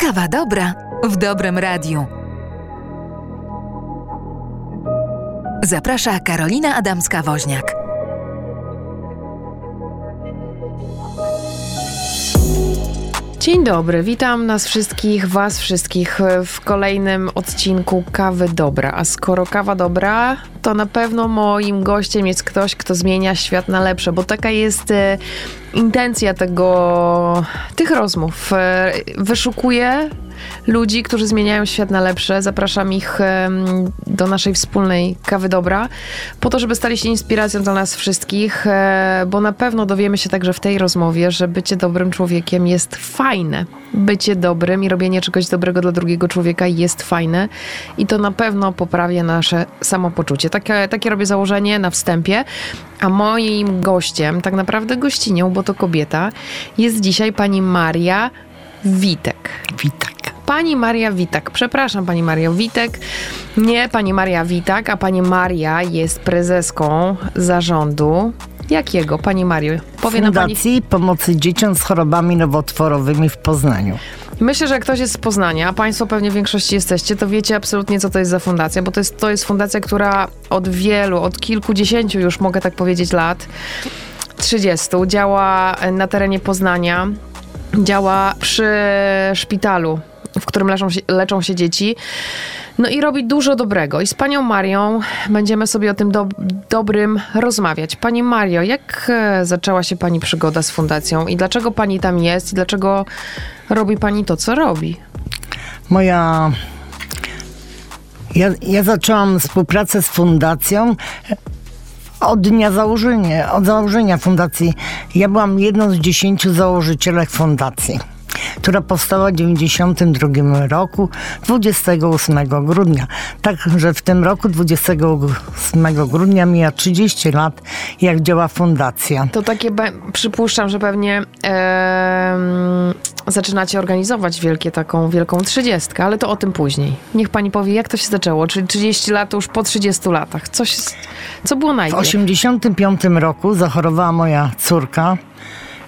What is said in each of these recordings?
Kawa dobra w dobrym radiu. Zaprasza Karolina Adamska-Woźniak. Dzień dobry, witam nas wszystkich, was wszystkich w kolejnym odcinku Kawy Dobra. A skoro kawa dobra, to na pewno moim gościem jest ktoś, kto zmienia świat na lepsze, bo taka jest e, intencja tego, tych rozmów. E, wyszukuję ludzi, którzy zmieniają świat na lepsze. Zapraszam ich do naszej wspólnej kawy dobra, po to, żeby stali się inspiracją dla nas wszystkich, e, bo na pewno dowiemy się także w tej rozmowie, że bycie dobrym człowiekiem jest fajne. Bycie dobrym i robienie czegoś dobrego dla drugiego człowieka jest fajne i to na pewno poprawia nasze samopoczucie. Takie, takie robię założenie na wstępie. A moim gościem, tak naprawdę gościnią, bo to kobieta, jest dzisiaj pani Maria Witek. Witek. Pani Maria Witak. Przepraszam, pani Maria Witek. Nie pani Maria Witak, a pani Maria jest prezeską zarządu. Jakiego, pani Mario? Powie Fundacji pani... Pomocy Dzieciom z Chorobami Nowotworowymi w Poznaniu. Myślę, że jak ktoś jest z Poznania, a Państwo pewnie w większości jesteście, to wiecie absolutnie, co to jest za fundacja, bo to jest, to jest fundacja, która od wielu, od kilkudziesięciu już mogę tak powiedzieć lat, 30, działa na terenie Poznania, działa przy szpitalu w którym leczą się, leczą się dzieci. No i robi dużo dobrego. I z panią Marią będziemy sobie o tym do, dobrym rozmawiać. Pani Mario, jak e, zaczęła się pani przygoda z fundacją i dlaczego pani tam jest i dlaczego robi pani to, co robi? Moja. Ja, ja zaczęłam współpracę z fundacją od dnia założenia, od założenia fundacji. Ja byłam jedną z dziesięciu założycielek fundacji która powstała w 1992 roku 28 grudnia. Także w tym roku 28 grudnia mija 30 lat, jak działa fundacja. To takie, przypuszczam, że pewnie e, zaczynacie organizować wielkie, taką wielką trzydziestkę, ale to o tym później. Niech pani powie, jak to się zaczęło? Czyli 30 lat już po 30 latach. Coś, co było najpierw? W 85 roku zachorowała moja córka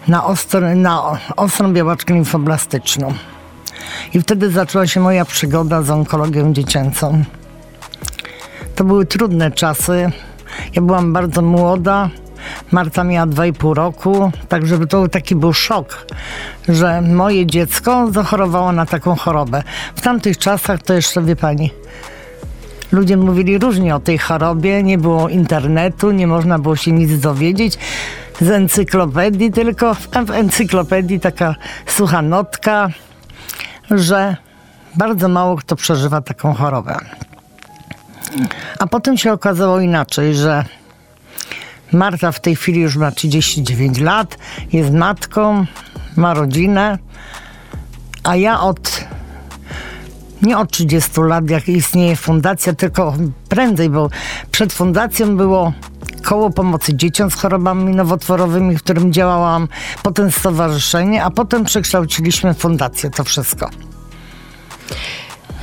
na, ostro, na ostrą białaczkę limfoblastyczną. I wtedy zaczęła się moja przygoda z onkologią dziecięcą. To były trudne czasy. Ja byłam bardzo młoda. Marta miała 2,5 roku, także to taki był szok, że moje dziecko zachorowało na taką chorobę. W tamtych czasach to jeszcze, wie pani, ludzie mówili różnie o tej chorobie, nie było internetu, nie można było się nic dowiedzieć z encyklopedii, tylko w encyklopedii taka sucha notka, że bardzo mało kto przeżywa taką chorobę. A potem się okazało inaczej, że Marta w tej chwili już ma 39 lat, jest matką, ma rodzinę, a ja od nie od 30 lat, jak istnieje fundacja, tylko prędzej, bo przed fundacją było koło pomocy dzieciom z chorobami nowotworowymi, w którym działałam, potem stowarzyszenie, a potem przekształciliśmy fundację, to wszystko.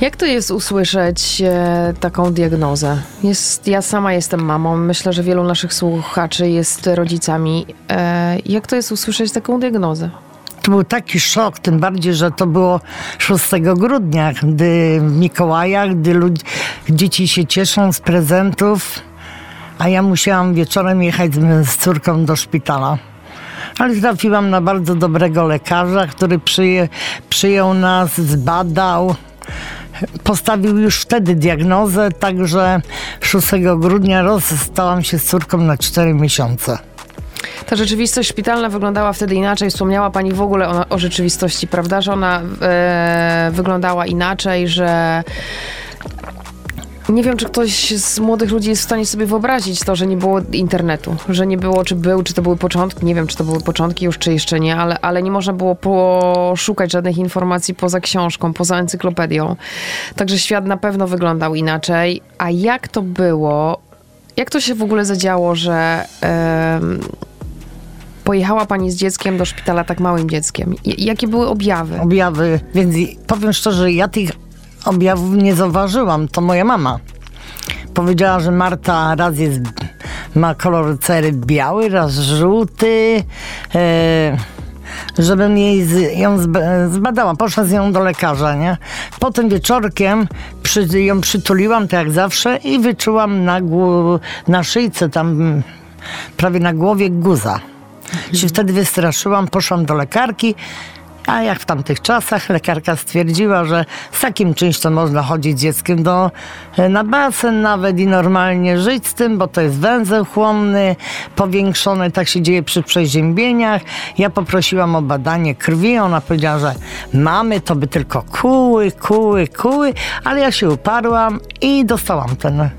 Jak to jest usłyszeć e, taką diagnozę? Jest, ja sama jestem mamą, myślę, że wielu naszych słuchaczy jest rodzicami. E, jak to jest usłyszeć taką diagnozę? To był taki szok, tym bardziej, że to było 6 grudnia, gdy w Mikołajach, gdy ludzi, dzieci się cieszą z prezentów a ja musiałam wieczorem jechać z, z córką do szpitala. Ale trafiłam na bardzo dobrego lekarza, który przyje, przyjął nas, zbadał. Postawił już wtedy diagnozę, także 6 grudnia rozstałam się z córką na 4 miesiące. Ta rzeczywistość szpitalna wyglądała wtedy inaczej. Wspomniała Pani w ogóle o, o rzeczywistości, prawda? Że ona e, wyglądała inaczej, że nie wiem, czy ktoś z młodych ludzi jest w stanie sobie wyobrazić to, że nie było internetu, że nie było, czy był, czy to były początki, nie wiem, czy to były początki już, czy jeszcze nie, ale, ale nie można było poszukać żadnych informacji poza książką, poza encyklopedią. Także świat na pewno wyglądał inaczej. A jak to było, jak to się w ogóle zadziało, że pojechała pani z dzieckiem do szpitala, tak małym dzieckiem? jakie były objawy? Objawy, więc powiem szczerze, ja tych objawów nie zauważyłam. To moja mama. Powiedziała, że Marta raz jest, ma kolor cery biały, raz żółty, e, żebym jej z, ją zb- zbadała. Poszła z nią do lekarza, nie? Potem wieczorkiem przy, ją przytuliłam, tak jak zawsze, i wyczułam na, na szyjce tam prawie na głowie guza. Się wtedy wystraszyłam, poszłam do lekarki, a jak w tamtych czasach lekarka stwierdziła, że z takim czymś to można chodzić dzieckiem do, e, na basen nawet i normalnie żyć z tym, bo to jest węzeł chłonny, powiększony, tak się dzieje przy przeziębieniach. Ja poprosiłam o badanie krwi, ona powiedziała, że mamy, to by tylko kuły, kuły, kuły, ale ja się uparłam i dostałam ten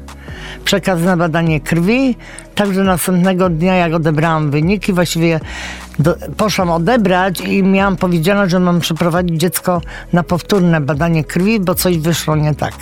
przekaz na badanie krwi. Także następnego dnia, jak odebrałam wyniki, właściwie do, poszłam odebrać i miałam powiedziane, że mam przeprowadzić dziecko na powtórne badanie krwi, bo coś wyszło nie tak.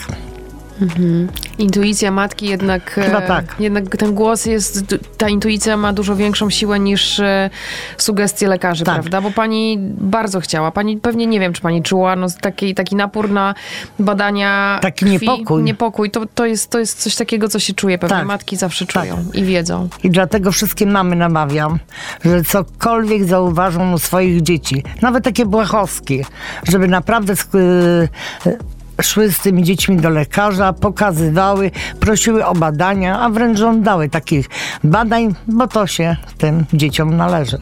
Intuicja matki jednak... Chyba e, tak. Jednak ten głos jest... Ta intuicja ma dużo większą siłę niż e, sugestie lekarzy, Tak. prawda? Bo pani bardzo chciała. Pani pewnie, nie wiem, czy pani czuła no, taki, taki napór na badania Taki krwi. niepokój. Niepokój. To, to, jest, to jest coś takiego, co się czuje. Pewnie Tak. matki zawsze Tak. czują i wiedzą. I dlatego wszystkie mamy namawiam, że cokolwiek zauważą u swoich dzieci, nawet takie błahostki, żeby naprawdę y, szły z tymi dziećmi do lekarza, pokazywały, prosiły o badania, a wręcz żądały takich badań, bo to się tym dzieciom należy.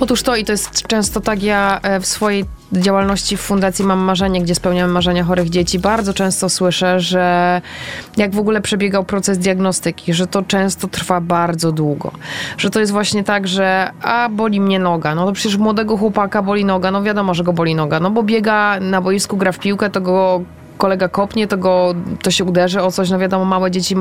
Otóż to i to jest często tak, ja e, w swojej działalności w Fundacji Mam Marzenie, gdzie spełniamy marzenia chorych dzieci, bardzo często słyszę, że jak w ogóle przebiegał proces diagnostyki, że to często trwa bardzo długo. Że to jest właśnie tak, że a boli mnie noga, no to przecież młodego chłopaka boli noga, no wiadomo, że go boli noga, no bo biega na boisku, gra w piłkę, to go kolega kopnie, to, go, to się uderzy o coś. No wiadomo, małe dzieci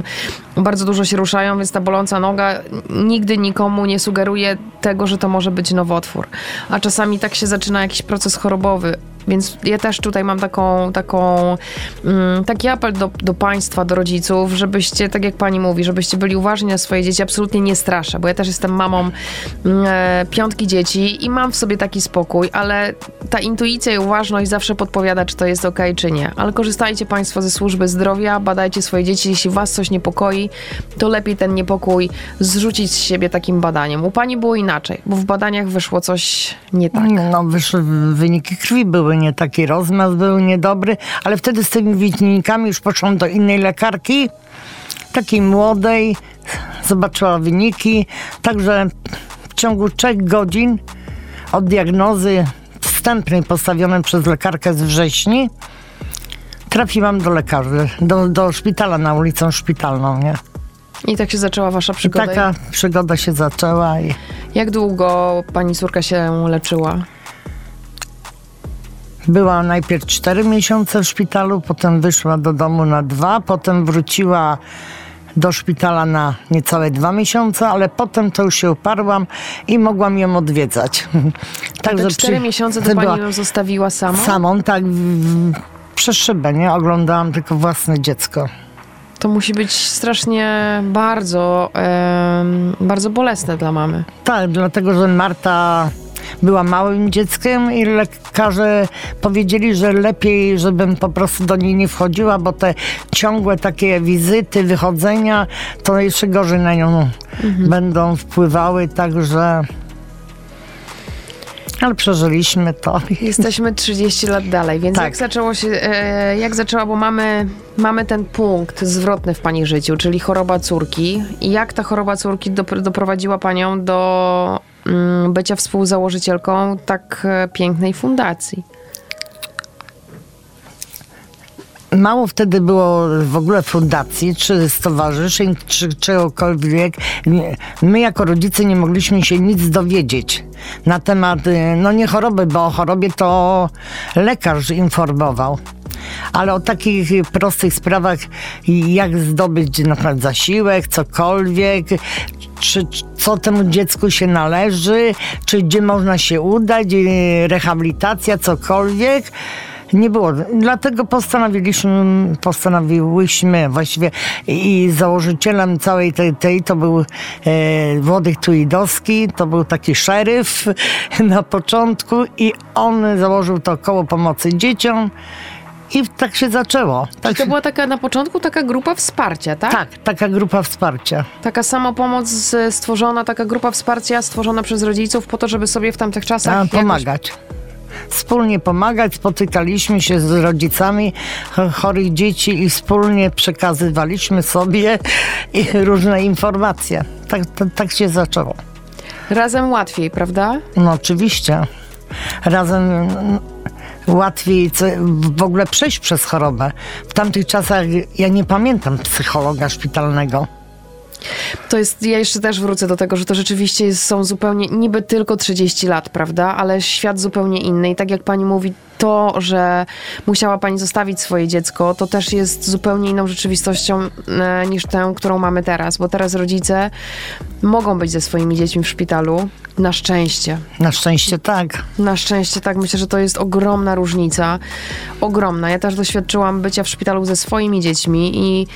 bardzo dużo się ruszają, więc ta boląca noga nigdy nikomu nie sugeruje tego, że to może być nowotwór. A czasami tak się zaczyna jakiś proces chorobowy. Więc ja też tutaj mam taką, taką, mm, taki apel do, do państwa, do rodziców, żebyście, tak jak pani mówi, żebyście byli uważni na swoje dzieci. Absolutnie nie straszę, bo ja też jestem mamą mm, e, piątki dzieci i mam w sobie taki spokój, ale ta intuicja i uważność zawsze podpowiada, czy to jest ok, czy nie. Ale korzystajcie państwo ze służby zdrowia, badajcie swoje dzieci. Jeśli was coś niepokoi, to lepiej ten niepokój zrzucić z siebie takim badaniem. U pani było inaczej, bo w badaniach wyszło coś nie tak. No, wyszły wyniki krwi były nie taki, rozmaz był niedobry, ale wtedy z tymi wynikami już poszłam do innej lekarki, takiej młodej, zobaczyła wyniki, także w ciągu trzech godzin od diagnozy wstępnej postawionej przez lekarkę z wrześni trafiłam do lekarzy, do, do szpitala na ulicę szpitalną, nie? I tak się zaczęła wasza I przygoda. taka przygoda się zaczęła i Jak długo pani córka się leczyła? Była najpierw 4 miesiące w szpitalu, potem wyszła do domu na dwa, potem wróciła do szpitala na niecałe dwa miesiące, ale potem to już się uparłam i mogłam ją odwiedzać. Te cztery przy- miesiące to pani ją zostawiła samą? samą, tak, w, przez szybę, nie? Oglądałam tylko własne dziecko. To musi być strasznie bardzo, em, bardzo bolesne dla mamy. Tak, dlatego, że Marta była małym dzieckiem i lekarze powiedzieli, że lepiej, żebym po prostu do niej nie wchodziła, bo te ciągłe takie wizyty, wychodzenia, to jeszcze gorzej na nią będą wpływały, także... Ale przeżyliśmy to. Jesteśmy 30 lat dalej, więc Tak. jak zaczęło się, e, jak zaczęła, bo mamy, mamy ten punkt zwrotny w pani życiu, czyli choroba córki. I jak ta choroba córki dopr- doprowadziła panią do bycia współzałożycielką tak e, pięknej fundacji? Mało wtedy było w ogóle fundacji, czy stowarzyszeń, czy czegokolwiek. My jako rodzice nie mogliśmy się nic dowiedzieć na temat, y, no nie choroby, bo o chorobie to lekarz informował. Ale o takich prostych sprawach, jak zdobyć na przykład zasiłek, cokolwiek, czy co temu dziecku się należy, czy gdzie można się udać, y, rehabilitacja, cokolwiek, nie było. Dlatego postanowiliśmy, postanowiłyśmy właściwie i założycielem całej tej, tej to był e, Włodek Tuidowski, to był taki szeryf na początku i on założył to koło pomocy dzieciom I tak się zaczęło. Tak, To się, była taka na początku taka grupa wsparcia, tak? tak taka grupa wsparcia. Taka samopomoc stworzona, taka grupa wsparcia stworzona przez rodziców po to, żeby sobie w tamtych czasach A, jakoś pomagać. Wspólnie pomagać, spotykaliśmy się z rodzicami ch- chorych dzieci i wspólnie przekazywaliśmy sobie różne informacje. Tak, tak, tak się zaczęło. razem łatwiej, prawda? No oczywiście. Razem łatwiej w ogóle przejść przez chorobę. W tamtych czasach ja nie pamiętam psychologa szpitalnego. To jest, ja jeszcze też wrócę do tego, że to rzeczywiście są zupełnie, niby tylko 30 lat, prawda? Ale świat zupełnie inny. I tak jak pani mówi, to, że musiała pani zostawić swoje dziecko, to też jest zupełnie inną rzeczywistością e, niż tę, którą mamy teraz. Bo teraz rodzice mogą być ze swoimi dziećmi w szpitalu. Na szczęście. Na szczęście tak. Na szczęście tak, myślę, że to jest ogromna różnica. Ogromna. Ja też doświadczyłam bycia w szpitalu ze swoimi dziećmi i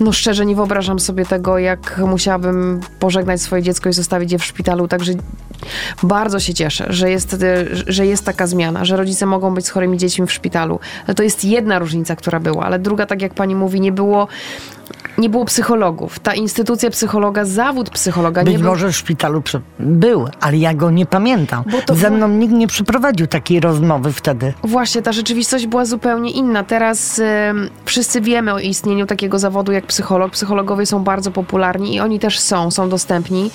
no szczerze nie wyobrażam sobie tego, jak musiałabym pożegnać swoje dziecko i zostawić je w szpitalu. Także bardzo się cieszę, że jest, e, że jest taka zmiana, że rodzice mogą być z chorymi dziećmi w szpitalu. Ale to jest jedna różnica, która była, ale druga, tak jak pani mówi, nie było. Nie było psychologów. Ta instytucja psychologa, zawód psychologa Być nie był może w szpitalu był, ale ja go nie pamiętam. Ze mną nikt nie przeprowadził takiej rozmowy wtedy. Właśnie, ta rzeczywistość była zupełnie inna. Teraz em, wszyscy wiemy o istnieniu takiego zawodu jak psycholog. Psychologowie są bardzo popularni i oni też są, są dostępni.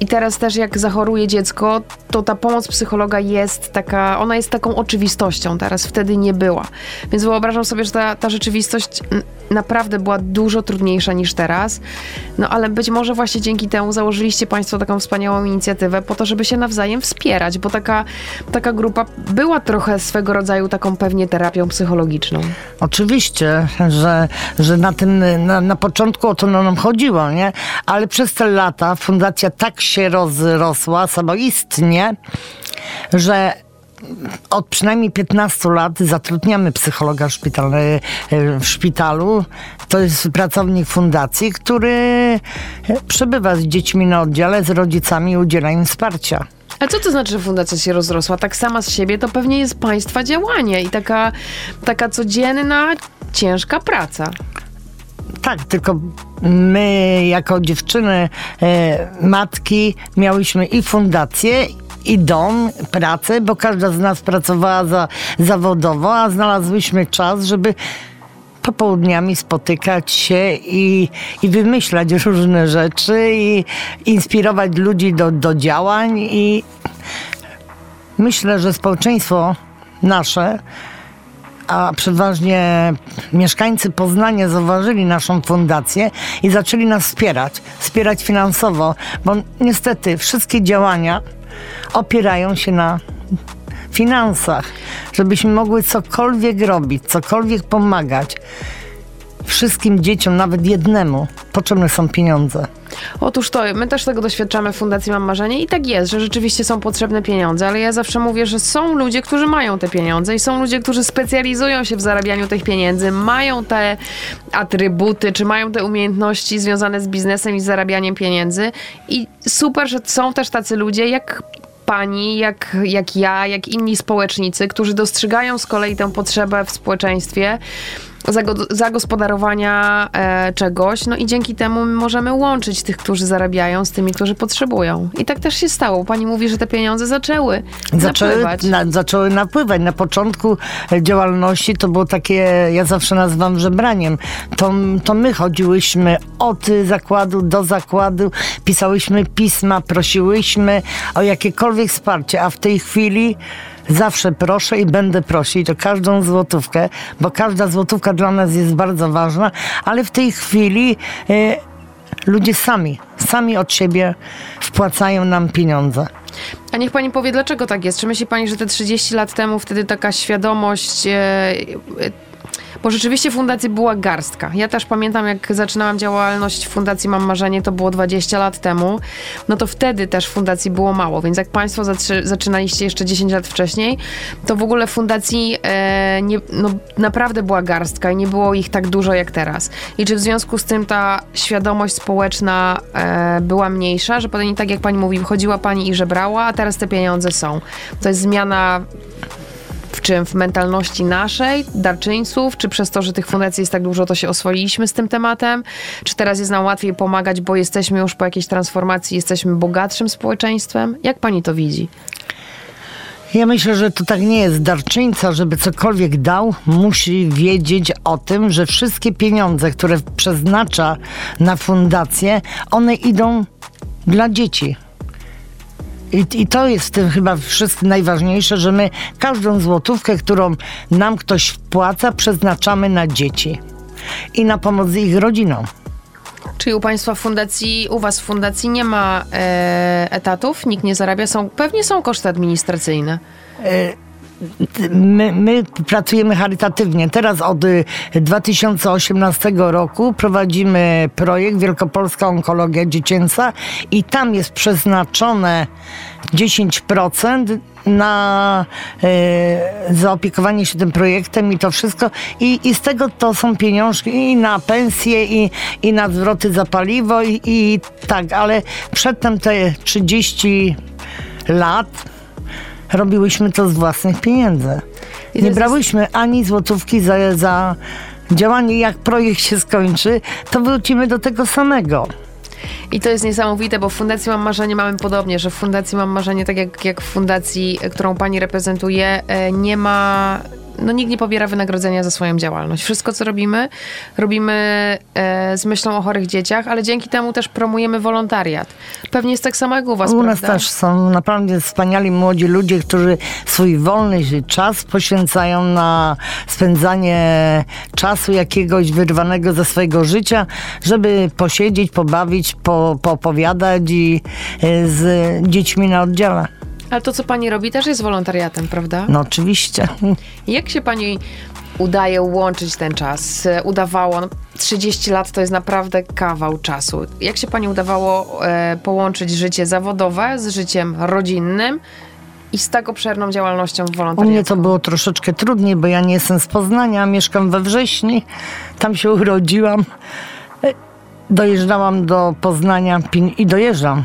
I teraz też jak zachoruje dziecko, to ta pomoc psychologa jest taka, ona jest taką oczywistością teraz, wtedy nie była. Więc wyobrażam sobie, że ta, ta rzeczywistość naprawdę była dużo trudniejsza niż teraz. No ale być może właśnie dzięki temu założyliście Państwo taką wspaniałą inicjatywę po to, żeby się nawzajem wspierać, bo taka, taka grupa była trochę swego rodzaju taką pewnie terapią psychologiczną. Oczywiście, że, że na tym, na, na początku o to nam chodziło, nie? Ale przez te lata fundacja tak się rozrosła samoistnie, że od przynajmniej 15 lat zatrudniamy psychologa szpitalny, w szpitalu. To jest pracownik fundacji, który przebywa z dziećmi na oddziale, z rodzicami i udziela im wsparcia. A co to znaczy, że fundacja się rozrosła? Tak sama z siebie to pewnie jest państwa działanie i taka, taka codzienna, ciężka praca. Tak, tylko my jako dziewczyny, e, matki miałyśmy i fundację, i dom, pracę, bo każda z nas pracowała za, zawodowo, a znalazłyśmy czas, żeby popołudniami spotykać się i, i wymyślać różne rzeczy i inspirować ludzi do, do działań. I myślę, że społeczeństwo nasze a przeważnie mieszkańcy Poznania zauważyli naszą fundację i zaczęli nas wspierać, wspierać finansowo, bo niestety wszystkie działania opierają się na finansach, żebyśmy mogły cokolwiek robić, cokolwiek pomagać. Wszystkim dzieciom, nawet jednemu, potrzebne są pieniądze. Otóż to, my też tego doświadczamy w Fundacji Mam Marzenie i tak jest, że rzeczywiście są potrzebne pieniądze, ale ja zawsze mówię, że są ludzie, którzy mają te pieniądze i są ludzie, którzy specjalizują się w zarabianiu tych pieniędzy, mają te atrybuty, czy mają te umiejętności związane z biznesem i zarabianiem pieniędzy i super, że są też tacy ludzie jak pani, jak, jak ja, jak inni społecznicy, którzy dostrzegają z kolei tę potrzebę w społeczeństwie zagospodarowania e, czegoś, no i dzięki temu my możemy łączyć tych, którzy zarabiają z tymi, którzy potrzebują. I tak też się stało. Pani mówi, że te pieniądze zaczęły Zaczęły, napływać. na, zaczęły napływać. Na początku działalności to było takie, ja zawsze nazywam żebraniem. To, to my chodziłyśmy od zakładu do zakładu, pisałyśmy pisma, prosiłyśmy o jakiekolwiek wsparcie, a w tej chwili zawsze proszę i będę prosić o każdą złotówkę, bo każda złotówka dla nas jest bardzo ważna, ale w tej chwili e, ludzie sami, sami od siebie wpłacają nam pieniądze. A niech pani powie, dlaczego tak jest? Czy myśli pani, że te 30 lat temu wtedy taka świadomość. E, e, bo rzeczywiście fundacji była garstka. Ja też pamiętam, jak zaczynałam działalność Fundacji Mam Marzenie, to było 20 lat temu. No to wtedy też fundacji było mało, więc jak Państwo zaczynaliście jeszcze 10 lat wcześniej, to w ogóle fundacji e, nie, no, naprawdę była garstka i nie było ich tak dużo jak teraz. I czy w związku z tym ta świadomość społeczna e, była mniejsza, że potem tak jak Pani mówi, chodziła Pani i żebrała, a teraz te pieniądze są. To jest zmiana W czym? W mentalności naszej, darczyńców, czy przez to, że tych fundacji jest tak dużo, to się oswoiliśmy z tym tematem? Czy teraz jest nam łatwiej pomagać, bo jesteśmy już po jakiejś transformacji, jesteśmy bogatszym społeczeństwem? Jak pani to widzi? Ja myślę, że to tak nie jest. Darczyńca, żeby cokolwiek dał, musi wiedzieć o tym, że wszystkie pieniądze, które przeznacza na fundację, one idą dla dzieci. I, I to jest w tym chyba wszystko najważniejsze, że my każdą złotówkę, którą nam ktoś wpłaca, przeznaczamy na dzieci i na pomoc ich rodzinom. Czyli u Państwa fundacji, u Was w fundacji nie ma e, etatów, nikt nie zarabia, są, pewnie są koszty administracyjne. My, my pracujemy charytatywnie. Teraz od y, 2018 roku prowadzimy projekt Wielkopolska Onkologia Dziecięca i tam jest przeznaczone 10% na e, zaopiekowanie się tym projektem i to wszystko. I, I z tego to są pieniążki i na pensje, i, i na zwroty za paliwo, i, i tak, ale przedtem te 30 lat robiłyśmy to z własnych pieniędzy. Nie brałyśmy ani złotówki za, za działanie. Jak projekt się skończy, to wrócimy do tego samego. I to jest niesamowite, bo w Fundacji Mam Marzenie mamy podobnie, że w Fundacji Mam Marzenie, tak jak, jak w fundacji, którą pani reprezentuje, e, nie ma. No nikt nie pobiera wynagrodzenia za swoją działalność. Wszystko, co robimy, robimy e, z myślą o chorych dzieciach, ale dzięki temu też promujemy wolontariat. Pewnie jest tak samo jak u was, U nas prawda? też są naprawdę wspaniali młodzi ludzie, którzy swój wolny czas poświęcają na spędzanie czasu jakiegoś wyrwanego ze swojego życia, żeby posiedzieć, pobawić, po, poopowiadać i y, z dziećmi na oddziale. Ale to, co pani robi, też jest wolontariatem, prawda? No oczywiście. Jak się pani udaje łączyć ten czas? Udawało, no, 30 lat to jest naprawdę kawał czasu. Jak się pani udawało e, połączyć życie zawodowe z życiem rodzinnym i z tak obszerną działalnością U wolontariatu? mnie to było troszeczkę trudniej, bo ja nie jestem z Poznania, mieszkam we Wrześni, tam się urodziłam. E, Dojeżdżałam do Poznania i dojeżdżam.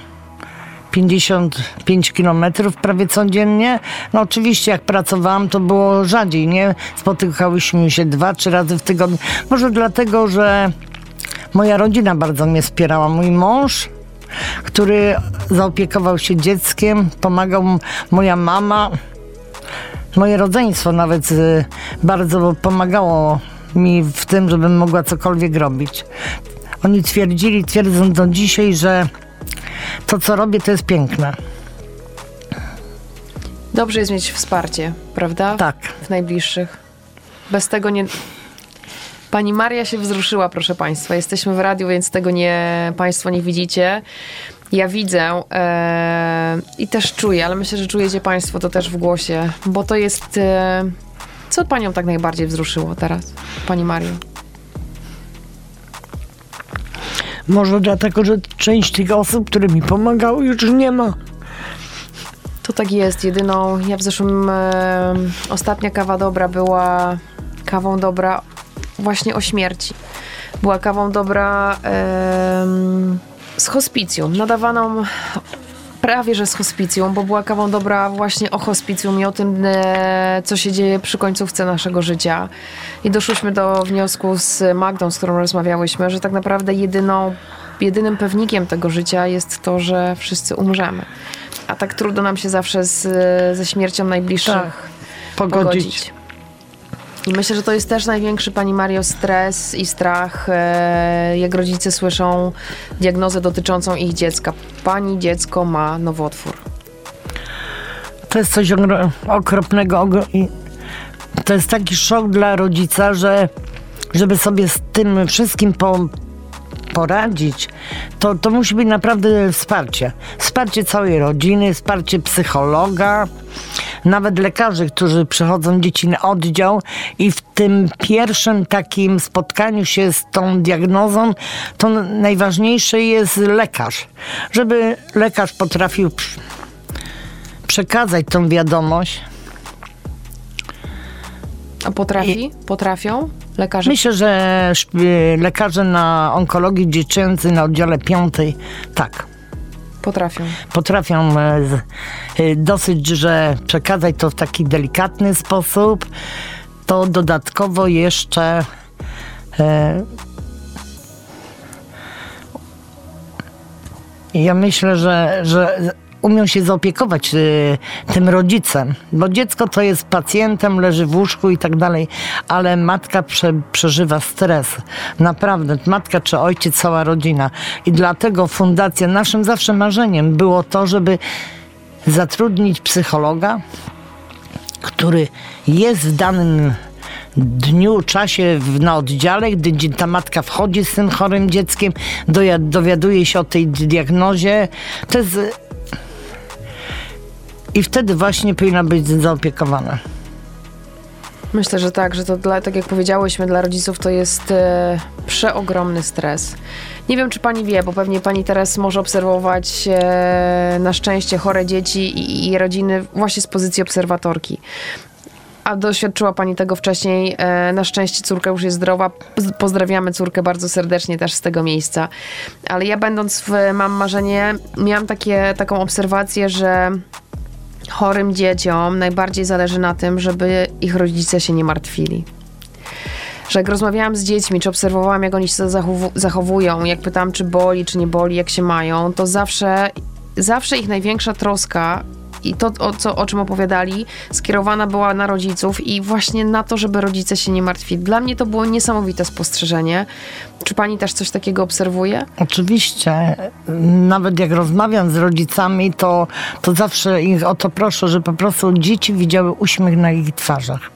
55 kilometrów prawie codziennie. No oczywiście jak pracowałam to było rzadziej, nie? Spotykałyśmy się dwa, trzy razy w tygodniu. Może dlatego, że moja rodzina bardzo mnie wspierała. Mój mąż, który zaopiekował się dzieckiem, pomagał moja mama. Moje rodzeństwo nawet y, bardzo pomagało mi w tym, żebym mogła cokolwiek robić. Oni twierdzili, twierdzą do dzisiaj, że to, co robię, to jest piękne. Dobrze jest mieć wsparcie, prawda? Tak. W najbliższych. Bez tego nie... Pani Maria się wzruszyła, proszę Państwa. Jesteśmy w radiu, więc tego nie, Państwo nie widzicie. Ja widzę e, i też czuję, ale myślę, że czujecie Państwo to też w głosie, bo to jest... E, co Panią tak najbardziej wzruszyło teraz, Pani Mario? Może dlatego, że część tych osób, które mi pomagały, już nie ma. To tak jest. Jedyną, ja w zeszłym, e, ostatnia kawa dobra była kawą dobra właśnie o śmierci. Była kawą dobra em, z hospicjum, nadawaną prawie, że z hospicjum, bo była kawą dobra właśnie o hospicjum i o tym, e, co się dzieje przy końcówce naszego życia. I doszłyśmy do wniosku z Magdą, z którą rozmawiałyśmy, że tak naprawdę jedyną, jedynym pewnikiem tego życia jest to, że wszyscy umrzemy. A tak trudno nam się zawsze z, ze śmiercią najbliższych Tak, Pogodzić. pogodzić. I myślę, że to jest też największy, Pani Mario, stres i strach, e, jak rodzice słyszą diagnozę dotyczącą ich dziecka. Pani dziecko ma nowotwór. To jest coś okropnego. To jest taki szok dla rodzica, że żeby sobie z tym wszystkim po, poradzić, to, to musi być naprawdę wsparcie. Wsparcie całej rodziny, wsparcie psychologa, nawet lekarzy, którzy przychodzą dzieci na oddział i w tym pierwszym takim spotkaniu się z tą diagnozą, to najważniejszy jest lekarz. Żeby lekarz potrafił przekazać tą wiadomość. A potrafi? Potrafią lekarze? Myślę, że szp- lekarze na onkologii dziecięcej na oddziale piątej, tak. Potrafią. Potrafią e, e, dosyć, że przekazać to w taki delikatny sposób, to dodatkowo jeszcze e, ja myślę, że, że umią się zaopiekować y, tym rodzicem, bo dziecko to jest pacjentem, leży w łóżku i tak dalej, ale matka prze, przeżywa stres. Naprawdę, matka czy ojciec, cała rodzina. I dlatego fundacja, naszym zawsze marzeniem było to, żeby zatrudnić psychologa, który jest w danym dniu, czasie w, na oddziale, gdy ta matka wchodzi z tym chorym dzieckiem, dowiaduje się o tej diagnozie. To jest... I wtedy właśnie powinna być zaopiekowana. Myślę, że tak, że to dla, tak jak powiedziałyśmy, dla rodziców to jest e, przeogromny stres. Nie wiem, czy pani wie, bo pewnie pani teraz może obserwować e, na szczęście chore dzieci i, i rodziny właśnie z pozycji obserwatorki. A doświadczyła pani tego wcześniej. E, na szczęście córka już jest zdrowa. Poz- Pozdrawiamy córkę bardzo serdecznie też z tego miejsca. Ale ja będąc w Mam Marzenie, miałam takie, taką obserwację, że chorym dzieciom najbardziej zależy na tym, żeby ich rodzice się nie martwili. Że jak rozmawiałam z dziećmi, czy obserwowałam, jak oni się zachowu- zachowują, jak pytałam, czy boli, czy nie boli, jak się mają, to zawsze, zawsze ich największa troska i to, o, co, o czym opowiadali, skierowana była na rodziców i właśnie na to, żeby rodzice się nie martwili. Dla mnie to było niesamowite spostrzeżenie. Czy pani też coś takiego obserwuje? Oczywiście, nawet jak rozmawiam z rodzicami, to, to zawsze ich o to proszę, że po prostu dzieci widziały uśmiech na ich twarzach.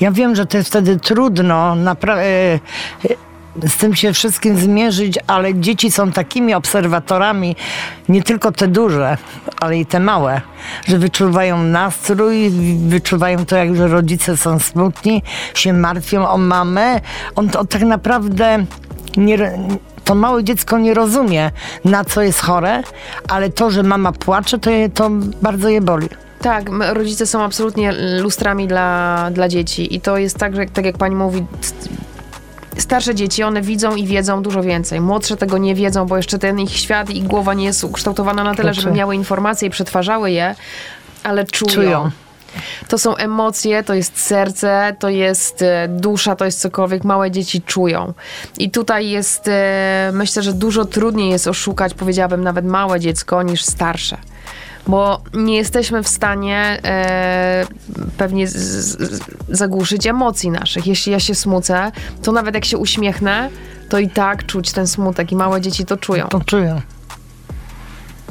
Ja wiem, że to jest wtedy trudno napra- e, e, z tym się wszystkim zmierzyć, ale dzieci są takimi obserwatorami, nie tylko te duże, ale i te małe, że wyczuwają nastrój, wyczuwają to, jak że rodzice są smutni, się martwią o mamę. On to tak naprawdę nie, to małe dziecko nie rozumie, na co jest chore, ale to, że mama płacze, to, je, to bardzo je boli. Tak, rodzice są absolutnie lustrami dla, dla dzieci i to jest tak, że tak jak pani mówi, starsze dzieci, one widzą i wiedzą dużo więcej. Młodsze tego nie wiedzą, bo jeszcze ten ich świat i głowa nie jest ukształtowana na tyle, Znaczy- żeby miały informacje i przetwarzały je, ale czują. Czują. To są emocje, to jest serce, to jest e, dusza, to jest cokolwiek małe dzieci czują. I tutaj jest, e, myślę, że dużo trudniej jest oszukać, powiedziałabym, nawet małe dziecko niż starsze. Bo nie jesteśmy w stanie e, pewnie z, z, zagłuszyć emocji naszych. Jeśli ja się smucę, to nawet jak się uśmiechnę, to i tak czuć ten smutek i małe dzieci to czują. To czują.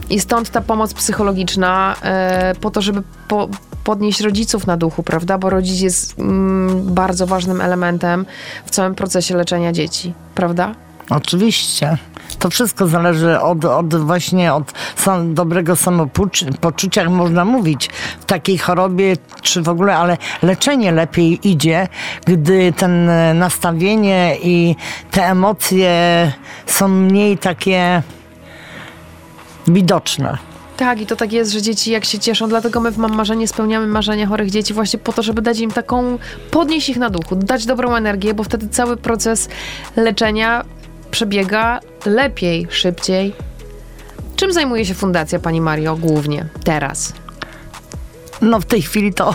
I stąd ta pomoc psychologiczna e, po to, żeby po, podnieść rodziców na duchu, prawda? Bo rodzic jest mm, bardzo ważnym elementem w całym procesie leczenia dzieci, prawda? Oczywiście. To wszystko zależy od, od właśnie od sam, dobrego samopoczucia, można mówić, w takiej chorobie, czy w ogóle, ale leczenie lepiej idzie, gdy ten e, nastawienie i te emocje są mniej takie widoczne. Tak, i to tak jest, że dzieci jak się cieszą, dlatego my w Mam Marzenie spełniamy marzenia chorych dzieci właśnie po to, żeby dać im taką, podnieść ich na duchu, dać dobrą energię, bo wtedy cały proces leczenia przebiega lepiej, szybciej. Czym zajmuje się Fundacja Pani Mario głównie teraz? No w tej chwili to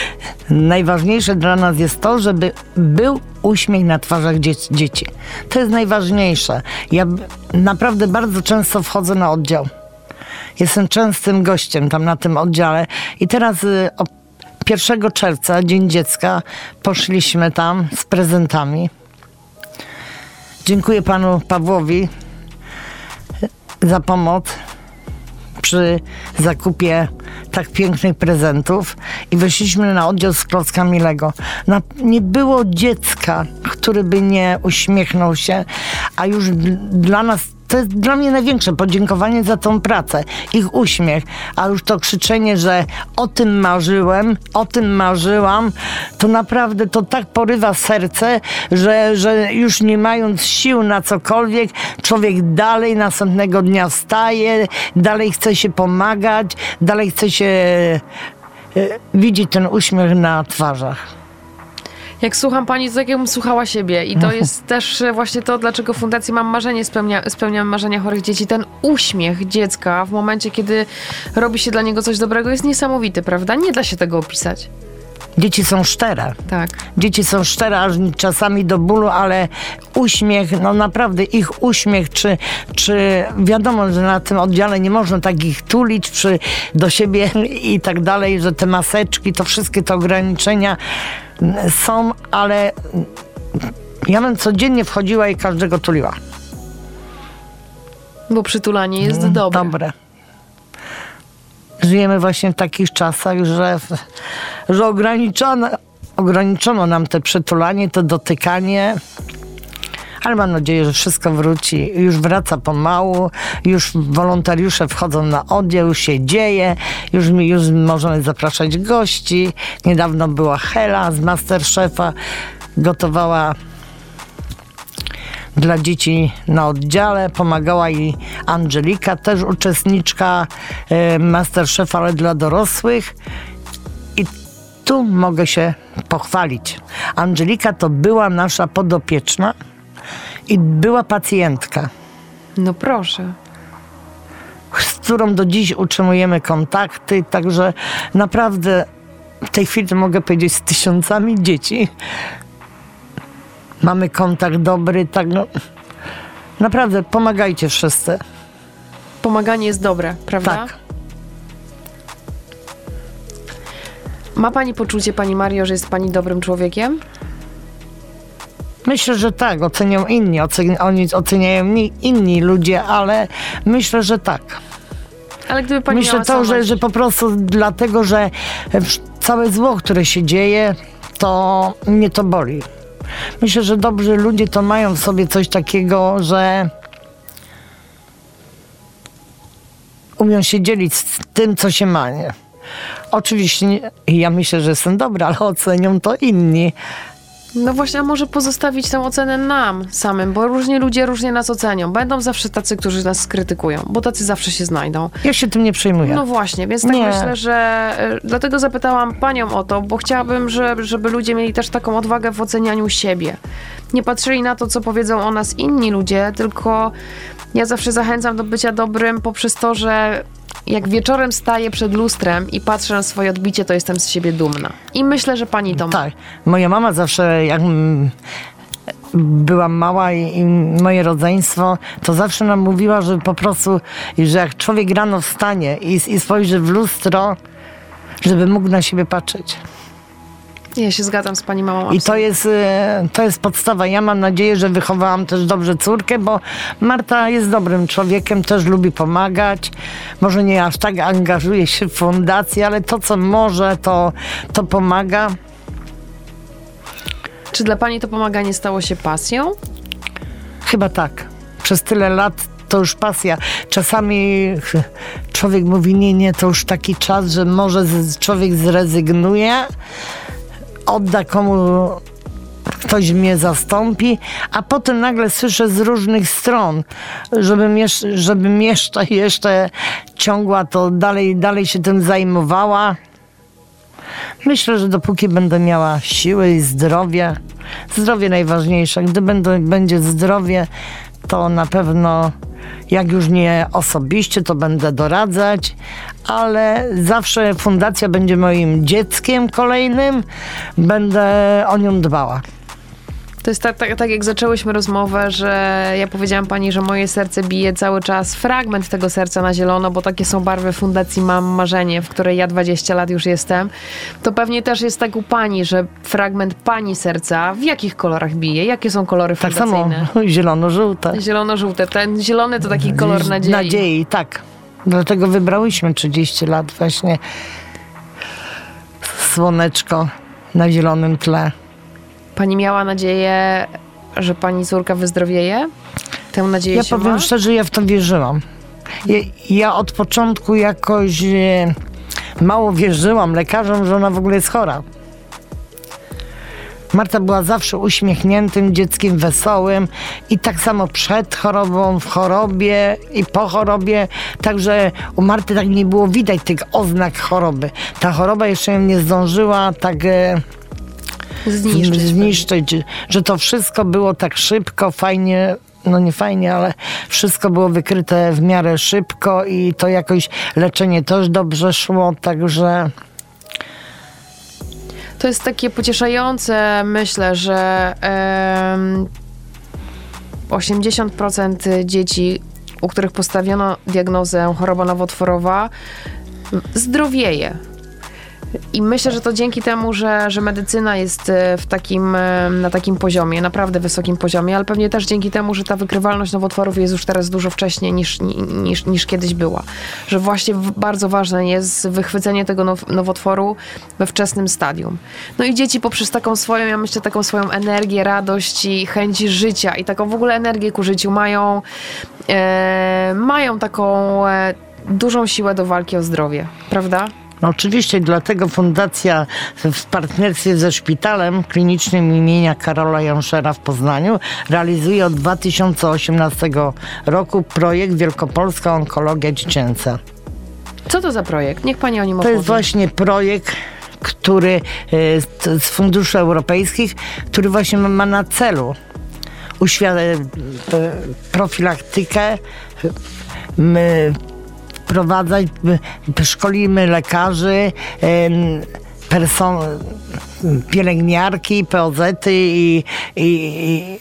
najważniejsze dla nas jest to, żeby był uśmiech na twarzach dzie- dzieci. To jest najważniejsze. Ja naprawdę bardzo często wchodzę na oddział. Jestem częstym gościem tam na tym oddziale i teraz y, o 1 czerwca, Dzień Dziecka, poszliśmy tam z prezentami. Dziękuję panu Pawłowi za pomoc przy zakupie tak pięknych prezentów i weszliśmy na oddział z klockami Lego. Na, nie było dziecka, który by nie uśmiechnął się, a już dla nas to jest dla mnie największe podziękowanie za tą pracę, ich uśmiech, a już to krzyczenie, że o tym marzyłem, o tym marzyłam, to naprawdę to tak porywa serce, że, że już nie mając sił na cokolwiek, człowiek dalej następnego dnia wstaje, dalej chce się pomagać, dalej chce się e, widzieć ten uśmiech na twarzach. Jak słucham pani, to tak jakbym słuchała siebie. I to jest też właśnie to, dlaczego Fundacja Mam Marzenie spełnia, spełniam marzenia chorych dzieci. Ten uśmiech dziecka w momencie, kiedy robi się dla niego coś dobrego jest niesamowity, prawda? Nie da się tego opisać. Dzieci są szczere. Tak. Dzieci są szczere, aż czasami do bólu, ale uśmiech, no naprawdę ich uśmiech, czy, czy wiadomo, że na tym oddziale nie można takich tulić przy, do siebie i tak dalej, że te maseczki, to wszystkie te ograniczenia są, ale ja bym codziennie wchodziła i każdego tuliła. Bo przytulanie jest dobre. Dobre. Żyjemy właśnie w takich czasach, że, że ograniczono, ograniczono nam te przytulanie, to dotykanie. Ale mam nadzieję, że wszystko wróci. Już wraca pomału, już wolontariusze wchodzą na oddział, już się dzieje, już, już możemy zapraszać gości. Niedawno była Hela z Masterchefa, gotowała dla dzieci na oddziale. Pomagała jej Angelika, też uczestniczka e, Masterchef, ale dla dorosłych. I tu mogę się pochwalić. Angelika to była nasza podopieczna i była pacjentka, No proszę. z którą do dziś utrzymujemy kontakty, także naprawdę w tej chwili mogę powiedzieć z tysiącami dzieci mamy kontakt dobry, tak no. Naprawdę, pomagajcie wszyscy. Pomaganie jest dobre, prawda? Tak. Ma pani poczucie, pani Mario, że jest pani dobrym człowiekiem? Myślę, że tak, ocenią inni, oceni, oni oceniają ni- inni ludzie, ale myślę, że tak. Ale gdyby pani myślę to, że, że po prostu dlatego, że całe zło, które się dzieje, to mnie to boli. Myślę, że dobrzy ludzie to mają w sobie coś takiego, że umią się dzielić z tym, co się ma. Nie? Oczywiście ja myślę, że jestem dobra, ale ocenią to inni. No właśnie, a może pozostawić tę ocenę nam samym, bo różnie ludzie różnie nas ocenią. Będą zawsze tacy, którzy nas skrytykują, bo tacy zawsze się znajdą. Ja się tym nie przejmuję. No właśnie, więc tak Nie. myślę, że y, dlatego zapytałam panią o to, bo chciałabym, że, żeby ludzie mieli też taką odwagę w ocenianiu siebie. Nie patrzyli na to, co powiedzą o nas inni ludzie, tylko ja zawsze zachęcam do bycia dobrym poprzez to, że jak wieczorem staję przed lustrem i patrzę na swoje odbicie, to jestem z siebie dumna. I myślę, że pani to ma. Tak. Moja mama zawsze, jak byłam mała i, i moje rodzeństwo, to zawsze nam mówiła, że po prostu, że jak człowiek rano wstanie i, i spojrzy w lustro, żeby mógł na siebie patrzeć. Ja się zgadzam z pani mamą. I to jest, e, to jest podstawa. Ja mam nadzieję, że wychowałam też dobrze córkę, bo Marta jest dobrym człowiekiem, też lubi pomagać. Może nie aż tak angażuje się w fundację, ale to, co może, to, to pomaga. Czy dla pani to pomaganie stało się pasją? Chyba tak. Przez tyle lat to już pasja. Czasami człowiek mówi, nie, nie, to już taki czas, że może człowiek zrezygnuje, odda komu ktoś mnie zastąpi, a potem nagle słyszę z różnych stron, żebym jeszcze, żebym jeszcze, jeszcze ciągła to dalej, dalej się tym zajmowała. Myślę, że dopóki będę miała siły i zdrowie, zdrowie najważniejsze, gdy będę, będzie zdrowie, to na pewno, jak już nie osobiście, to będę doradzać, ale zawsze fundacja będzie moim dzieckiem kolejnym, będę o nią dbała. To jest tak, tak, tak jak zaczęłyśmy rozmowę, że ja powiedziałam pani, że moje serce bije cały czas fragment tego serca na zielono, bo takie są barwy Fundacji Mam Marzenie, w której ja 20 lat już jestem. To pewnie też jest tak u pani, że fragment pani serca w jakich kolorach bije? Jakie są kolory Tak samo fundacyjne? zielono-żółte. Zielono-żółte. Ten zielony to taki kolor nadziei. Nadziei, tak. Dlatego wybrałyśmy 30 lat właśnie słoneczko na zielonym tle. Pani miała nadzieję, że pani córka wyzdrowieje? Tę nadzieję Ja się powiem ma? szczerze, ja w to wierzyłam. Ja, ja od początku jakoś e, mało wierzyłam lekarzom, że ona w ogóle jest chora. Marta była zawsze uśmiechniętym dzieckiem, wesołym i tak samo przed chorobą, w chorobie i po chorobie. Także u Marty tak nie było widać tych oznak choroby. Ta choroba jeszcze nie zdążyła tak e, Zniszczyć zniszczyć, że to wszystko było tak szybko, fajnie, no nie fajnie, ale wszystko było wykryte w miarę szybko i to jakoś leczenie też dobrze szło, także To jest takie pocieszające, myślę, że em, 80% dzieci, u których postawiono diagnozę choroba nowotworowa, zdrowieje. I myślę, że to dzięki temu, że, że medycyna jest e, w takim, e, na takim poziomie, naprawdę wysokim poziomie, ale pewnie też dzięki temu, że ta wykrywalność nowotworów jest już teraz dużo wcześniej niż, niż, niż kiedyś była. Że właśnie bardzo ważne jest wychwycenie tego now, nowotworu we wczesnym stadium. No i dzieci poprzez taką swoją, ja myślę, taką swoją energię, radość i chęć życia i taką w ogóle energię ku życiu mają, e, mają taką e, dużą siłę do walki o zdrowie, prawda? No oczywiście, dlatego Fundacja w partnerstwie ze Szpitalem Klinicznym imienia Karola Janszera w Poznaniu realizuje od 2018 roku projekt Wielkopolska Onkologia Dziecięca. Co to za projekt? Niech pani o nim To opowie. jest właśnie projekt, który e, z- funduszy europejskich, który właśnie ma- na celu uświad- e, profilaktykę, wprowadzać, my szkolimy lekarzy, person, pielęgniarki, POZ-y i, i, i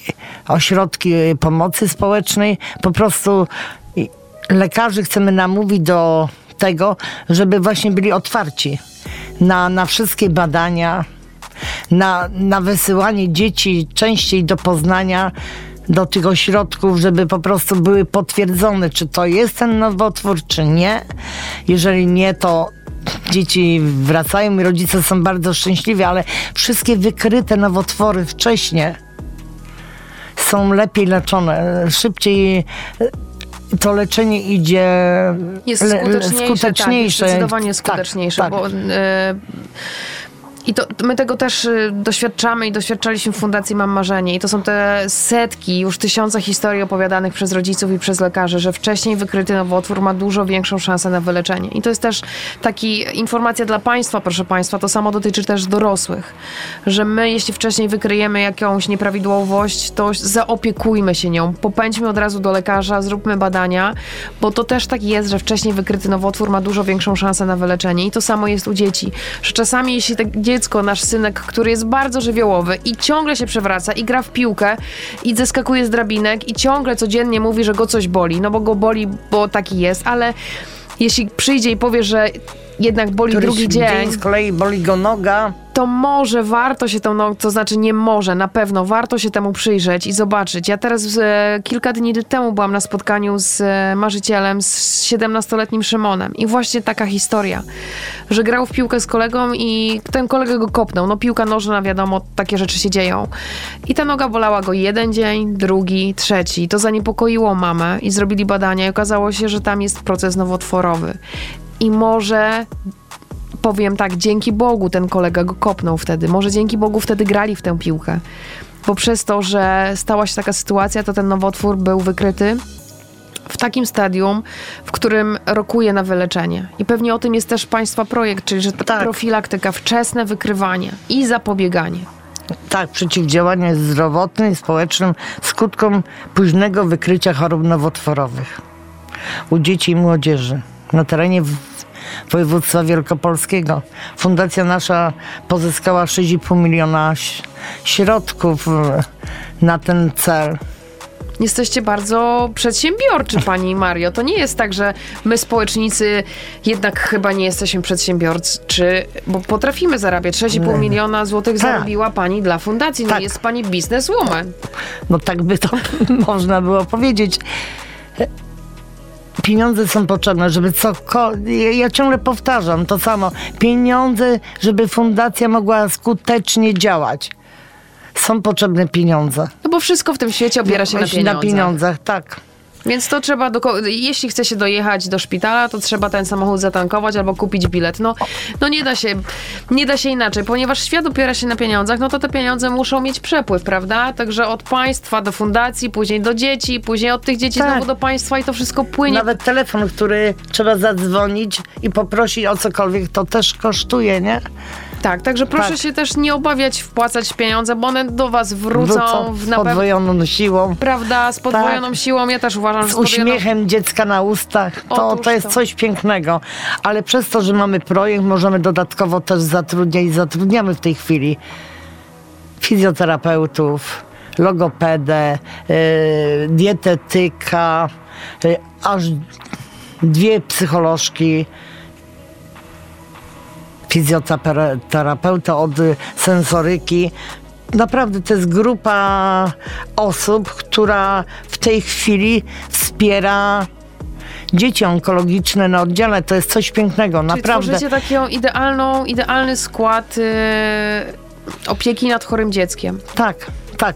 ośrodki pomocy społecznej. Po prostu i lekarzy chcemy namówić do tego, żeby właśnie byli otwarci na, na wszystkie badania, na, na wysyłanie dzieci częściej do Poznania, do tych ośrodków, żeby po prostu były potwierdzone, czy to jest ten nowotwór, czy nie. Jeżeli nie, to dzieci wracają i rodzice są bardzo szczęśliwi, ale wszystkie wykryte nowotwory wcześniej są lepiej leczone, szybciej to leczenie idzie jest skuteczniejsze, skuteczniejsze. Tak, jest zdecydowanie Tak, skuteczniejsze, tak. bo e, i to, my tego też e, doświadczamy i doświadczaliśmy w Fundacji Mam Marzenie i to są te setki, już tysiące historii opowiadanych przez rodziców i przez lekarzy, że wcześniej wykryty nowotwór ma dużo większą szansę na wyleczenie. I to jest też taki informacja dla Państwa, proszę Państwa, to samo dotyczy też dorosłych, że my jeśli wcześniej wykryjemy jakąś nieprawidłowość, to zaopiekujmy się nią, popędźmy od razu do lekarza, zróbmy badania, bo to też tak jest, że wcześniej wykryty nowotwór ma dużo większą szansę na wyleczenie i to samo jest u dzieci, że czasami jeśli tak dziecko, nasz synek, który jest bardzo żywiołowy i ciągle się przewraca i gra w piłkę i zeskakuje z drabinek i ciągle codziennie mówi, że go coś boli, no bo go boli, bo taki jest, ale jeśli przyjdzie i powie, że jednak boli Któryś drugi dzień, z kolei boli go noga, to może warto się temu, no, to znaczy nie może, na pewno warto się temu przyjrzeć i zobaczyć. Ja teraz e, kilka dni temu byłam na spotkaniu z e, marzycielem, z 17-letnim Szymonem i właśnie taka historia, że grał w piłkę z kolegą i ten kolega go kopnął. No piłka nożna, wiadomo, takie rzeczy się dzieją. I ta noga bolała go jeden dzień, drugi, trzeci. To zaniepokoiło mamę i zrobili badania i okazało się, że tam jest proces nowotworowy. I może powiem tak, dzięki Bogu ten kolega go kopnął wtedy. Może dzięki Bogu wtedy grali w tę piłkę. Bo przez to, że stała się taka sytuacja, to ten nowotwór był wykryty w takim stadium, w którym rokuje na wyleczenie. I pewnie o tym jest też Państwa projekt, czyli że ta Tak. profilaktyka, wczesne wykrywanie i zapobieganie. tak, przeciwdziałanie zdrowotnym i społecznym skutkom późnego wykrycia chorób nowotworowych u dzieci i młodzieży na terenie województwa wielkopolskiego. Fundacja nasza pozyskała 6,5 miliona środków e, na ten cel. Jesteście bardzo przedsiębiorczy, pani Mario. To nie jest tak, że my społecznicy jednak chyba nie jesteśmy przedsiębiorczy, bo potrafimy zarabiać. 6,5 miliona złotych Tak. zarobiła pani dla fundacji. No Tak. jest pani bizneswoman. No tak by to można było powiedzieć. Pieniądze są potrzebne, żeby cokolwiek. Ja, ciągle powtarzam to samo. Pieniądze, żeby fundacja mogła skutecznie działać. Są potrzebne pieniądze. No bo wszystko w tym świecie opiera się na Właśnie pieniądzach. Na pieniądzach, tak. Więc to trzeba, do, jeśli chce się dojechać do szpitala, to trzeba ten samochód zatankować albo kupić bilet. No, no nie da się, nie da się inaczej, ponieważ świat opiera się na pieniądzach, no to te pieniądze muszą mieć przepływ, prawda? Także od państwa do fundacji, później do dzieci, później od tych dzieci Tak. znowu do państwa i to wszystko płynie. Nawet telefon, który trzeba zadzwonić i poprosić o cokolwiek, to też kosztuje, nie? Tak, także proszę Tak. się też nie obawiać wpłacać pieniądze, bo one do was wrócą, Wrócą z podwojoną siłą. Prawda, z podwojoną Tak. siłą. Ja też uważam, że z z podwojoną... uśmiechem dziecka na ustach. To, Otóż to jest to. coś pięknego. Ale przez to, że mamy projekt, możemy dodatkowo też zatrudniać i zatrudniamy w tej chwili fizjoterapeutów, logopedę, yy, dietetyka, yy, aż dwie psycholożki, fizjoterapeuta od sensoryki. Naprawdę to jest grupa osób, która w tej chwili wspiera dzieci onkologiczne na oddziale. To jest coś pięknego, Czyli naprawdę. tworzycie taką idealną, idealny skład y, opieki nad chorym dzieckiem. Tak, tak.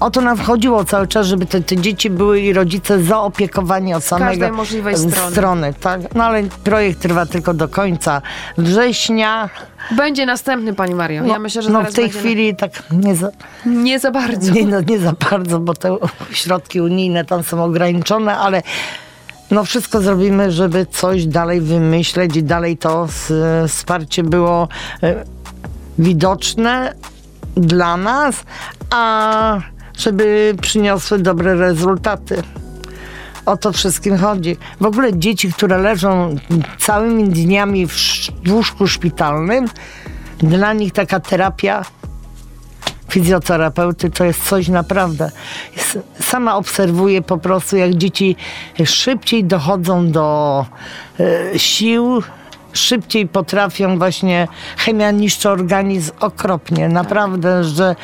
O to nam chodziło cały czas, żeby te, te dzieci były i rodzice zaopiekowani od samego każdej możliwej strony. tak. No ale projekt trwa tylko do końca września. Będzie następny, Pani Mario. ja myślę, że no w tej chwili tak nie za, Nie za bardzo. nie, no, nie za bardzo, bo te środki unijne tam są ograniczone, ale no wszystko zrobimy, żeby coś dalej wymyśleć i dalej to s- wsparcie było e, widoczne dla nas, a żeby przyniosły dobre rezultaty. O to wszystkim chodzi. W ogóle dzieci, które leżą całymi dniami w łóżku szpitalnym, dla nich taka terapia fizjoterapeuty to jest coś naprawdę. Sama obserwuję po prostu, jak dzieci szybciej dochodzą do e, sił, szybciej potrafią właśnie, chemia niszczy organizm okropnie, naprawdę, że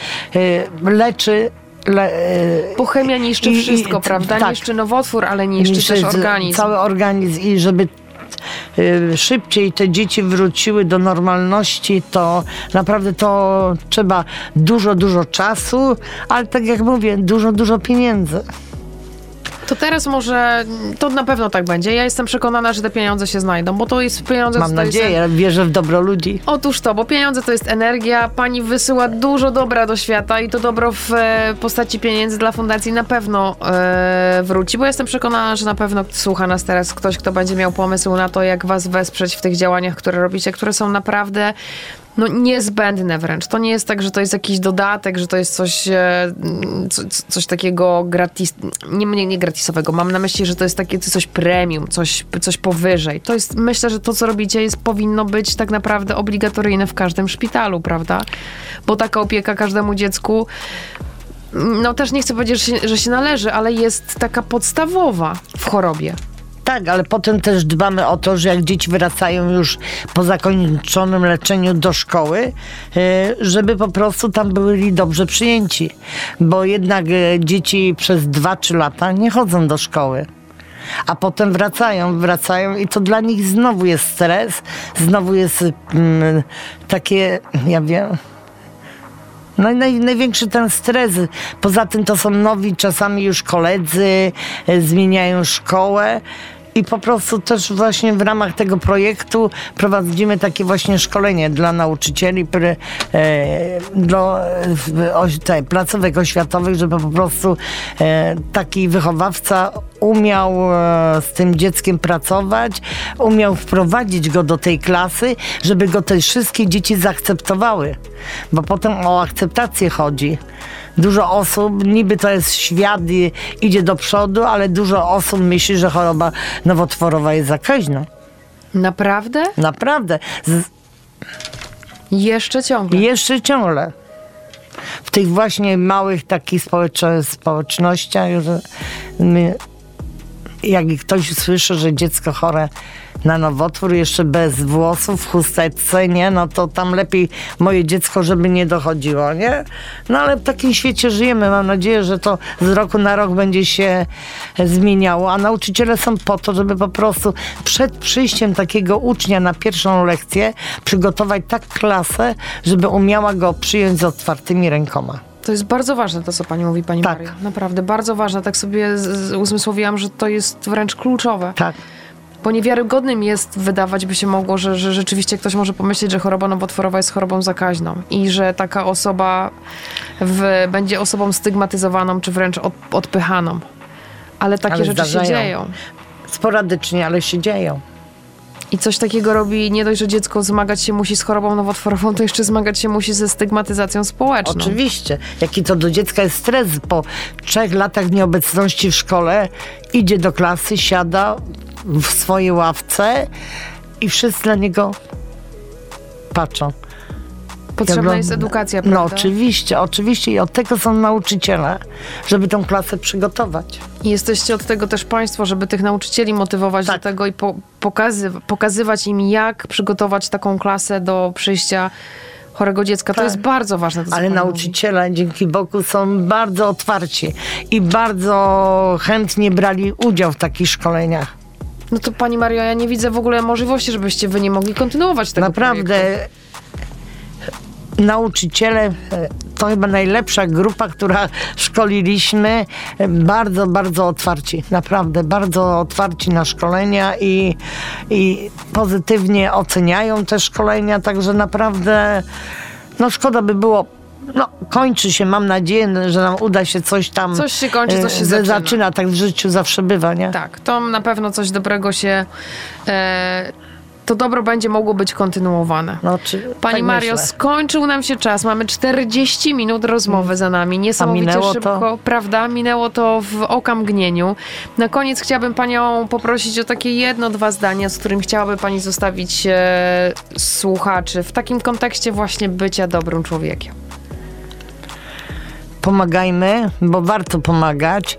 e, leczy le, e, Bo chemia niszczy I- i- wszystko, prawda? tak. Niszczy nowotwór, ale niszczy, niszczy też organizm. Cały organizm i żeby y, szybciej te dzieci wróciły do normalności, to naprawdę to trzeba dużo, dużo czasu, ale tak jak mówię, dużo, dużo pieniędzy. To teraz może, to na pewno tak będzie. Ja jestem przekonana, że te pieniądze się znajdą, bo to jest pieniądze... Mam to jest- nadzieję, wierzę w dobro ludzi. Otóż to, bo pieniądze to jest energia. Pani wysyła dużo dobra do świata i to dobro w e, postaci pieniędzy dla fundacji na pewno e, wróci, bo jestem przekonana, że na pewno słucha nas teraz ktoś, kto będzie miał pomysł na to, jak was wesprzeć w tych działaniach, które robicie, które są naprawdę no, niezbędne wręcz. To nie jest tak, że to jest jakiś dodatek, że to jest coś, e, co, co- coś takiego gratis, nie, nie, nie gratisowego. Mam na myśli, że to jest takie coś premium, coś, coś powyżej. To jest, myślę, że to, co robicie, jest, powinno być tak naprawdę obligatoryjne w każdym szpitalu, prawda? Bo taka opieka każdemu dziecku, no też nie chcę powiedzieć, że się, że się należy, ale jest taka podstawowa w chorobie. Tak, ale potem też dbamy o to, że jak dzieci wracają już po zakończonym leczeniu do szkoły, y, żeby po prostu tam byli dobrze przyjęci. Bo jednak y, dzieci przez 2-3 lata nie chodzą do szkoły. A potem wracają, wracają i to dla nich znowu jest stres, znowu jest mm, takie, ja wiem, no i naj, największy ten stres. Poza tym to są nowi czasami już koledzy, e, zmieniają szkołę. I po prostu też właśnie w ramach tego projektu prowadzimy takie właśnie szkolenie dla nauczycieli, pr, e, oś- te, placówek oświatowych, żeby po prostu e, taki wychowawca umiał e, z tym dzieckiem pracować, umiał wprowadzić go do tej klasy, żeby go te wszystkie dzieci zaakceptowały. Bo potem o akceptację chodzi. Dużo osób, niby to jest świat i idzie do przodu, ale dużo osób myśli, że choroba nowotworowa jest zakaźna. Naprawdę? Naprawdę. Z, Jeszcze ciągle. Jeszcze ciągle. W tych właśnie małych takich społecz- społecznościach, że my, jak ktoś słyszy, że dziecko chore na nowotwór, jeszcze bez włosów, w chusteczce, nie, no to tam lepiej moje dziecko, żeby nie dochodziło, nie? No ale w takim świecie żyjemy. Mam nadzieję, że to z roku na rok będzie się zmieniało, a nauczyciele są po to, żeby po prostu przed przyjściem takiego ucznia na pierwszą lekcję przygotować tak klasę, żeby umiała go przyjąć z otwartymi rękoma. To jest bardzo ważne to, co pani mówi, pani Tak. Maria. Naprawdę bardzo ważne. Tak sobie uzmysłowiłam, że to jest wręcz kluczowe. Tak. Bo niewiarygodnym jest, wydawać by się mogło, że, że rzeczywiście ktoś może pomyśleć, że choroba nowotworowa jest chorobą zakaźną i że taka osoba w, będzie osobą stygmatyzowaną czy wręcz od, odpychaną. Ale takie Ale rzeczy zdarzają. się dzieją. Sporadycznie, ale się dzieją. I coś takiego robi nie dość, że dziecko zmagać się musi z chorobą nowotworową, to jeszcze zmagać się musi ze stygmatyzacją społeczną. Oczywiście. Jaki to do dziecka jest stres po trzech latach nieobecności w szkole. Idzie do klasy, siada w swojej ławce i wszyscy na niego patrzą. Potrzebna jest edukacja, No prawda? oczywiście, oczywiście i od tego są nauczyciele, żeby tą klasę przygotować. I jesteście od tego też państwo, żeby tych nauczycieli motywować Tak. do tego i po, pokazy, pokazywać im, jak przygotować taką klasę do przyjścia chorego dziecka. To Tak. jest bardzo ważne. To, Ale pan mówi. nauczyciele dzięki Bogu są bardzo otwarci i bardzo chętnie brali udział w takich szkoleniach. No to pani Mario, ja nie widzę w ogóle możliwości, żebyście wy nie mogli kontynuować tego Naprawdę projektu. Nauczyciele e, to chyba najlepsza grupa, która szkoliliśmy. E, Bardzo, bardzo otwarci. Naprawdę, bardzo otwarci na szkolenia i, i pozytywnie oceniają te szkolenia, także naprawdę no szkoda by było no, kończy się, mam nadzieję, że nam uda się coś tam. Coś się kończy, coś się e, zaczyna. zaczyna. Tak w życiu zawsze bywa, nie? Tak, to na pewno coś dobrego się... E, to dobro będzie mogło być kontynuowane. No, czy, Pani tak Mario, myślę. skończył nam się czas. Mamy 40 minut rozmowy za nami. Niesamowicie minęło to? szybko, prawda? Minęło to w okamgnieniu. Na koniec chciałabym Panią poprosić o takie jedno, dwa zdania, z którym chciałaby Pani zostawić e, słuchaczy w takim kontekście właśnie bycia dobrym człowiekiem. pomagajmy, bo warto pomagać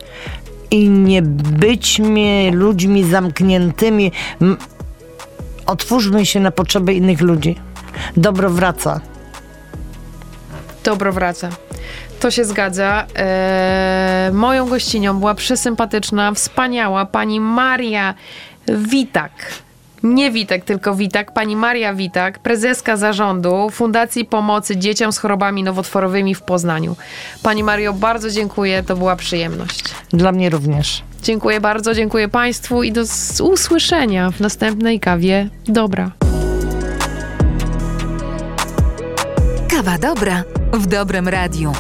i nie byćmy ludźmi zamkniętymi. Otwórzmy się na potrzeby innych ludzi. Dobro wraca. Dobro wraca. To się zgadza. Eee, moją gościnią była przesympatyczna, wspaniała pani Maria Witak. Nie Witek, tylko Witak. Pani Maria Witak, prezeska zarządu Fundacji Pomocy Dzieciom z Chorobami Nowotworowymi w Poznaniu. Pani Mario, bardzo dziękuję, to była przyjemność. Dla mnie również. Dziękuję bardzo, dziękuję Państwu i do usłyszenia w następnej kawie. Dobra. Kawa dobra w dobrym radiu.